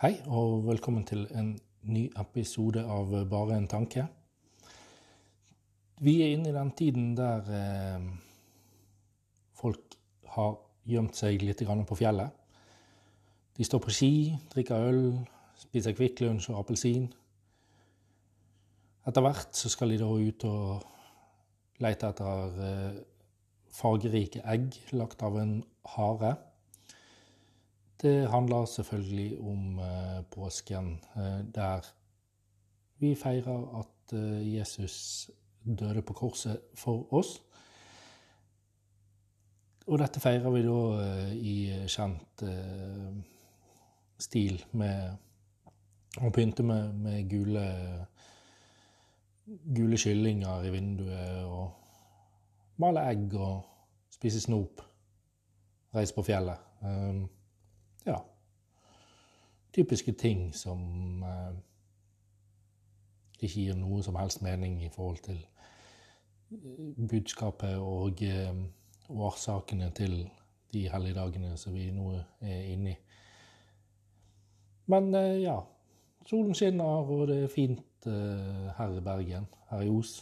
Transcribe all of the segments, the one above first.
Hei, og velkommen til en ny episode av Bare en tanke. Vi er inne i den tiden der eh, folk har gjemt seg litt på fjellet. De står på ski, drikker øl, spiser Kvikk Lunsj og appelsin. Etter hvert så skal de da ut og lete etter eh, fargerike egg lagt av en hare. Det handler selvfølgelig om eh, påsken, eh, der vi feirer at eh, Jesus døde på korset for oss. Og dette feirer vi da i kjent stil med å pynte med, med gule, gule kyllinger i vinduet og male egg og spise snop. Reise på fjellet. Ja, typiske ting som eh, ikke gir noe som helst mening i forhold til eh, budskapet og eh, årsakene til de helligdagene som vi nå er inne i. Men eh, ja, solen skinner, og det er fint eh, her i Bergen, her i Os.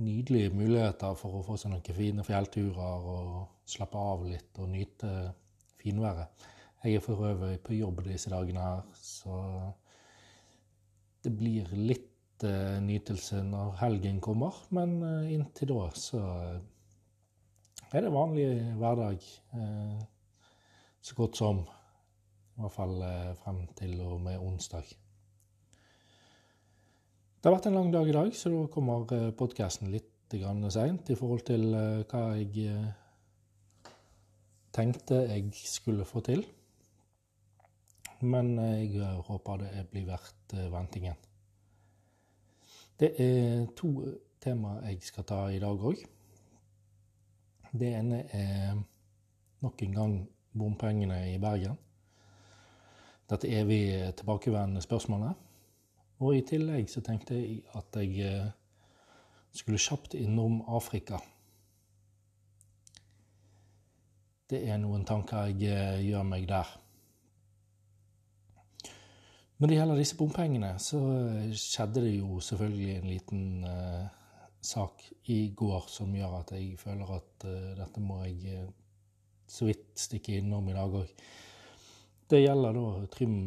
Nydelige muligheter for å få seg noen fine fjellturer og slappe av litt og nyte finværet. Jeg er for øvrig på jobb disse dagene her, så det blir litt uh, nytelse når helgen kommer. Men uh, inntil da så er det vanlig hverdag. Uh, så godt som. I hvert fall frem til og med onsdag. Det har vært en lang dag i dag, så da kommer podkasten litt seint i forhold til hva jeg tenkte jeg skulle få til. Men jeg håper det blir verdt eh, ventingen. Det er to tema jeg skal ta i dag òg. Det ene er nok en gang bompengene i Bergen. Dette evig tilbakevendende spørsmålet. Og i tillegg så tenkte jeg at jeg eh, skulle kjapt innom Afrika. Det er noen tanker jeg eh, gjør meg der. Når det gjelder disse bompengene, så eh, skjedde det jo selvfølgelig en liten uh, sak i går som gjør at jeg føler at uh, dette må jeg uh, så vidt stikke innom i dag òg. Det gjelder da Trym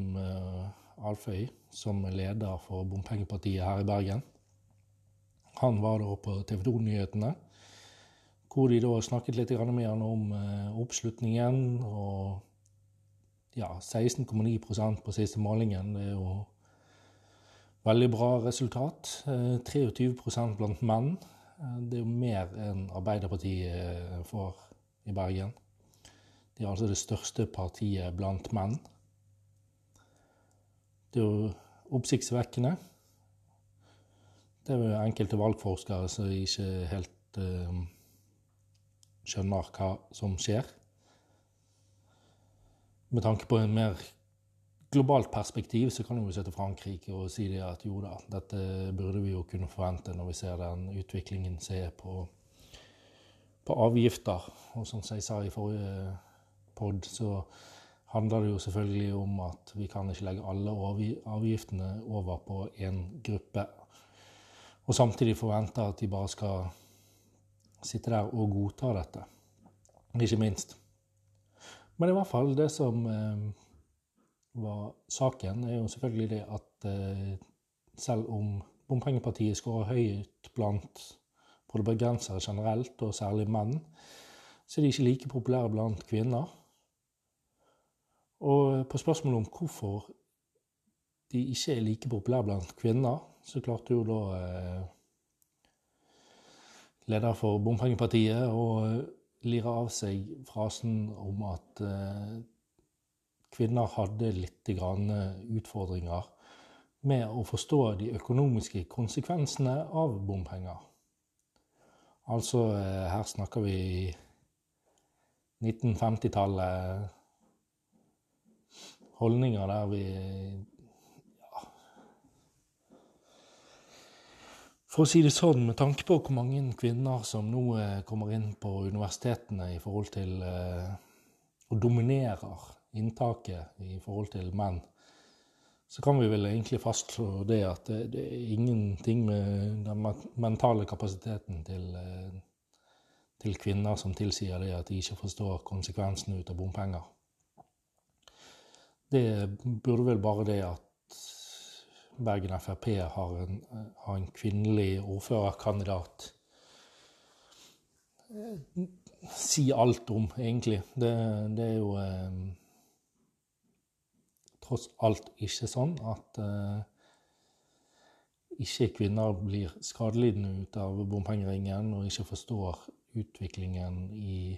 Alføy som er leder for Bompengepartiet her i Bergen. Han var da på TV 2-nyhetene hvor de da snakket litt med han om eh, oppslutningen. Og ja, 16,9 på siste målingen. Det er jo veldig bra resultat. 23 eh, blant menn. Eh, det er jo mer enn Arbeiderpartiet får i Bergen. De er altså det største partiet blant menn. Det er jo oppsiktsvekkende. Det er jo enkelte valgforskere som ikke helt uh, skjønner hva som skjer. Med tanke på en mer globalt perspektiv så kan vi se til Frankrike og si det at jo da, dette burde vi jo kunne forvente når vi ser den utviklingen som er på, på avgifter. Og som jeg sa i forrige pod, så handler det jo selvfølgelig om at vi kan ikke legge alle avgiftene over på én gruppe. Og samtidig forvente at de bare skal sitte der og godta dette. Ikke minst. Men i hvert fall, det som eh, var saken, er jo selvfølgelig det at eh, selv om bompengepartiet skårer høyt blant både bergensere generelt, og særlig menn, så er de ikke like populære blant kvinner. Og på spørsmålet om hvorfor de ikke er like populære blant kvinner, så klarte jo da eh, leder for Bompengepartiet, og lirer av seg frasen om at eh, kvinner hadde litt utfordringer med å forstå de økonomiske konsekvensene av bompenger. Altså, eh, her snakker vi 1950-tallet. Holdninger der vi For å si det sånn, med tanke på hvor mange kvinner som nå eh, kommer inn på universitetene i forhold til eh, og dominerer inntaket i forhold til menn, så kan vi vel egentlig fastslå det at det, er ingenting med den mentale kapasiteten til, eh, til, kvinner som tilsier det at de ikke forstår konsekvensene ut av bompenger. Det burde vel bare det at Bergen Frp har en, har en kvinnelig ordførerkandidat si alt om, egentlig. Det, det er jo eh, tross alt ikke sånn at eh, ikke kvinner blir skadelidende ut av bompengeringen og ikke forstår utviklingen i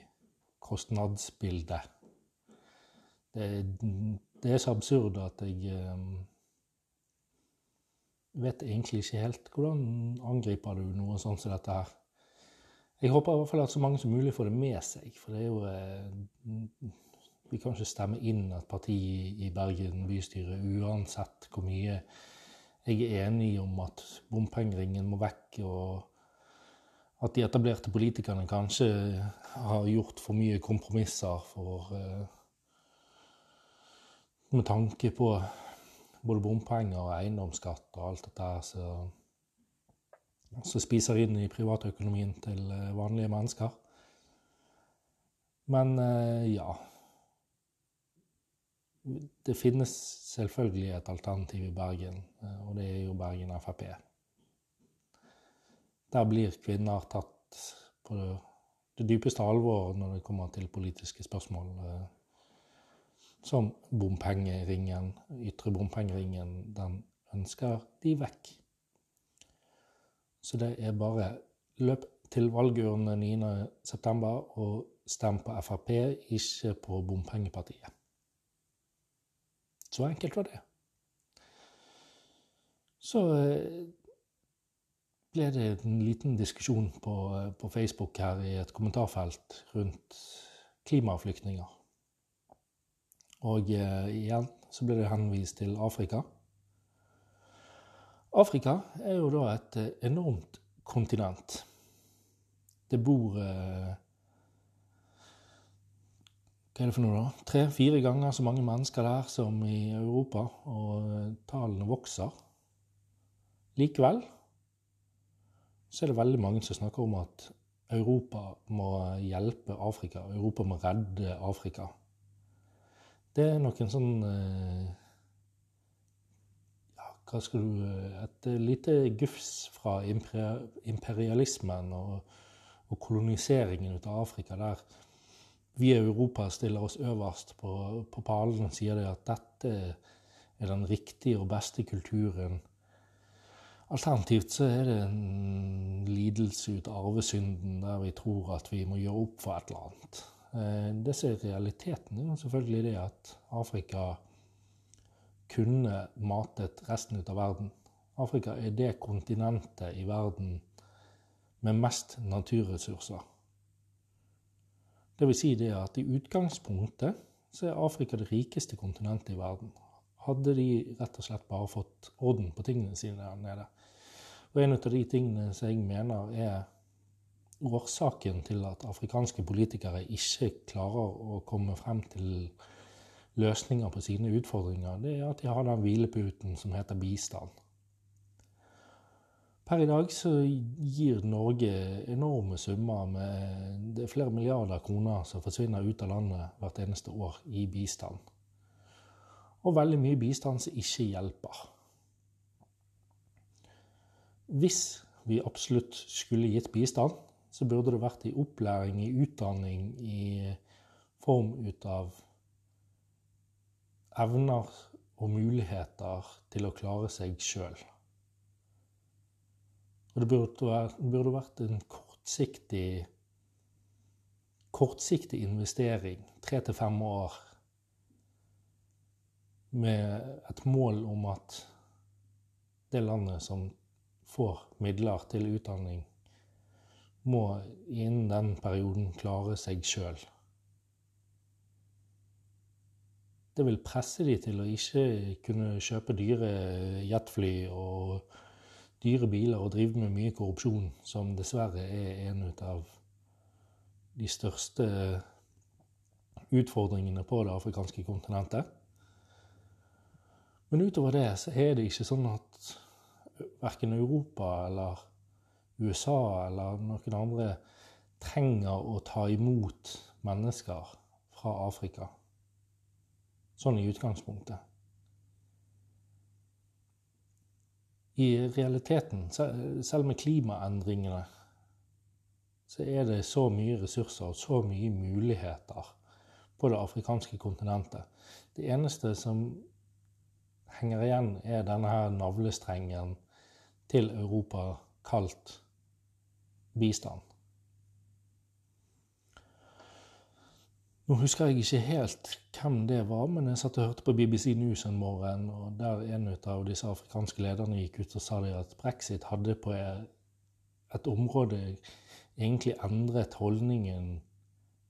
kostnadsbildet. Det, det er så absurd at jeg eh, vet egentlig ikke helt hvordan angriper du noe sånt som dette her. Jeg håper i hvert fall at så mange som mulig får det med seg, for det er jo eh, vi kan ikke stemme inn et parti i Bergen bystyre uansett hvor mye jeg er enig om at bompengeringen må vekk, og at de etablerte politikerne kanskje har gjort for mye kompromisser for eh, Med tanke på både bompenger og eiendomsskatt og alt dette som spiser inn i privatøkonomien til eh, vanlige mennesker. Men eh, ja det finnes selvfølgelig et alternativ i Bergen, eh, og det er jo Bergen Frp. Der blir kvinner tatt på det dypeste alvor når det kommer til politiske spørsmål. Som bompengeringen, ytre bompengeringen, den ønsker de vekk. Så det er bare løp til valgurnene 9.9. og stem på Frp, ikke på bompengepartiet. Så enkelt var det. Så eh, ble det en liten diskusjon på, eh, på Facebook her i et kommentarfelt rundt klimaflyktninger. Og eh, igjen så ble det henvist til Afrika. Afrika er jo da et eh, enormt kontinent. Det bor eh, hva er det for noe, da? Tre-fire ganger så mange mennesker der som i Europa, og tallene vokser. Likevel så er det veldig mange som snakker om at Europa må hjelpe Afrika. Europa må redde Afrika. Det er noen sånn eh, Ja, hva skal du eh, Et lite gufs fra imperialismen og, og koloniseringen av Afrika der vi i Europa stiller oss øverst på, på pallen og sier det at dette er den riktige og beste kulturen. Alternativt så er det en lidelse ut av arvesynden der vi tror at vi må gjøre opp for et eller annet. Eh, realitetene er selvfølgelig det at Afrika kunne matet resten av verden. Afrika er det kontinentet i verden med mest naturressurser. Det vil si det at i utgangspunktet så er Afrika det rikeste kontinentet i verden. Hadde de rett og slett bare fått orden på tingene sine der nede. Og en av de tingene som jeg mener er årsaken til at afrikanske politikere ikke klarer å komme frem til løsninger på sine utfordringer, det er at de har den hvileputen som heter bistand. Per i dag så gir Norge enorme summer med det er flere milliarder kroner som forsvinner ut av landet hvert eneste år i bistand. Og veldig mye bistand som ikke hjelper. Hvis vi absolutt skulle gitt bistand, så burde det vært i opplæring, i utdanning, i form ut av evner og muligheter til å klare seg sjøl. Og det burde, vært en kortsiktig, kortsiktig investering, tre til fem år, med et mål om at det landet som får midler til utdanning, må innen den perioden klare seg sjøl. Det vil presse de til å ikke kunne kjøpe dyre jetfly og dyre biler og drive med mye korrupsjon, som dessverre er en av de største utfordringene på det afrikanske kontinentet. Men utover det så er det ikke sånn at verken Europa eller USA eller noen andre trenger å ta imot mennesker fra Afrika. Sånn i utgangspunktet. I realiteten, selv med klimaendringene, så er det så mye ressurser og så mye muligheter på det afrikanske kontinentet. Det eneste som henger igjen, er denne her navlestrengen til Europa kalt bistand. Nå husker jeg ikke helt hvem det var, men jeg satt og hørte på BBC News en morgen, og der en av disse afrikanske lederne gikk ut og sa at brexit hadde på et område egentlig endret holdningen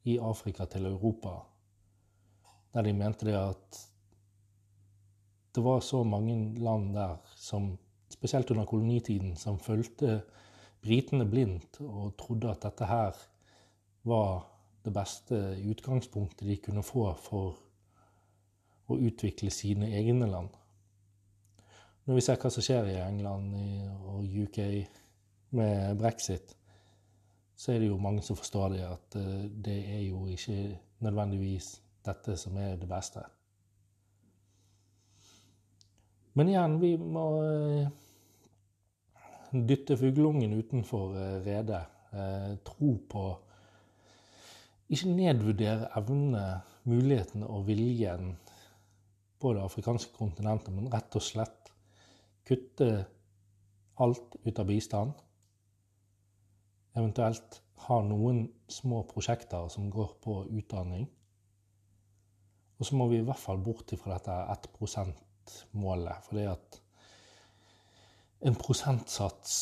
i Afrika til Europa. Der de mente det at det var så mange land der som, spesielt under kolonitiden, som fulgte britene blindt og trodde at dette her var det beste utgangspunktet de kunne få for å utvikle sine egne land. Når vi ser hva som skjer i England og UK med brexit, så er det jo mange som forstår det at eh, det er jo ikke nødvendigvis dette som er det beste. Men igjen, vi må eh, dytte fugleungen utenfor eh, redet. Eh, tro på Ikke nedvurdere evnene, mulighetene og viljen på det afrikanske kontinentet, men rett og slett kutte alt ut av bistand. Eventuelt ha noen små prosjekter som går på utdanning. Og så må vi i hvert fall bort fra dette 1 %-målet. For det at en prosentsats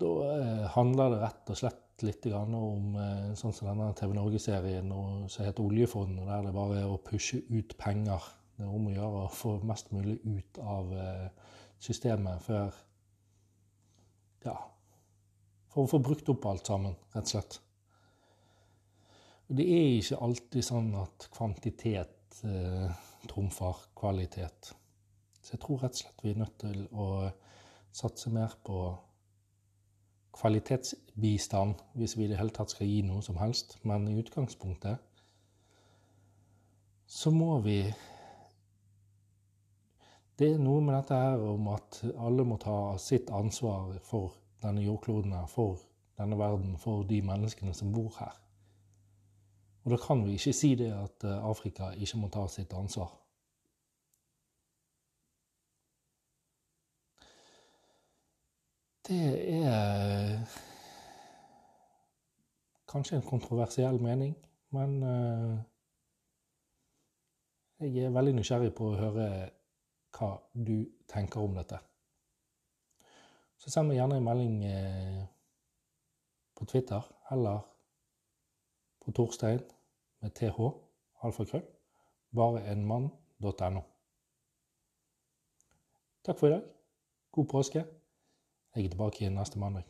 Da eh, handler det rett og slett litt om eh, sånn som denne TV Norge-serien som heter Oljefondet, der det bare er å pushe ut penger. Det er om å gjøre å få mest mulig ut av eh, systemet før Ja, for å få brukt opp alt sammen, rett og slett. Og det er ikke alltid sånn at kvantitet eh, trumfer kvalitet. Så jeg tror rett og slett vi er nødt til å satse mer på kvalitetsbistand, hvis vi i det hele tatt skal gi noe som helst. Men i utgangspunktet så må vi Det er noe med dette her om at alle må ta sitt ansvar for denne jordkloden her, for denne verden, for de menneskene som bor her. Og da kan vi ikke si det at Afrika ikke må ta sitt ansvar. Det er kanskje en kontroversiell mening, men uh, jeg er veldig nysgjerrig på å høre hva du tenker om dette. Så send meg gjerne en melding uh, på Twitter eller på Torstein med th, alfakrøll, bareenmann.no. Takk for i dag. God påske. Jeg er tilbake igjen neste mandag.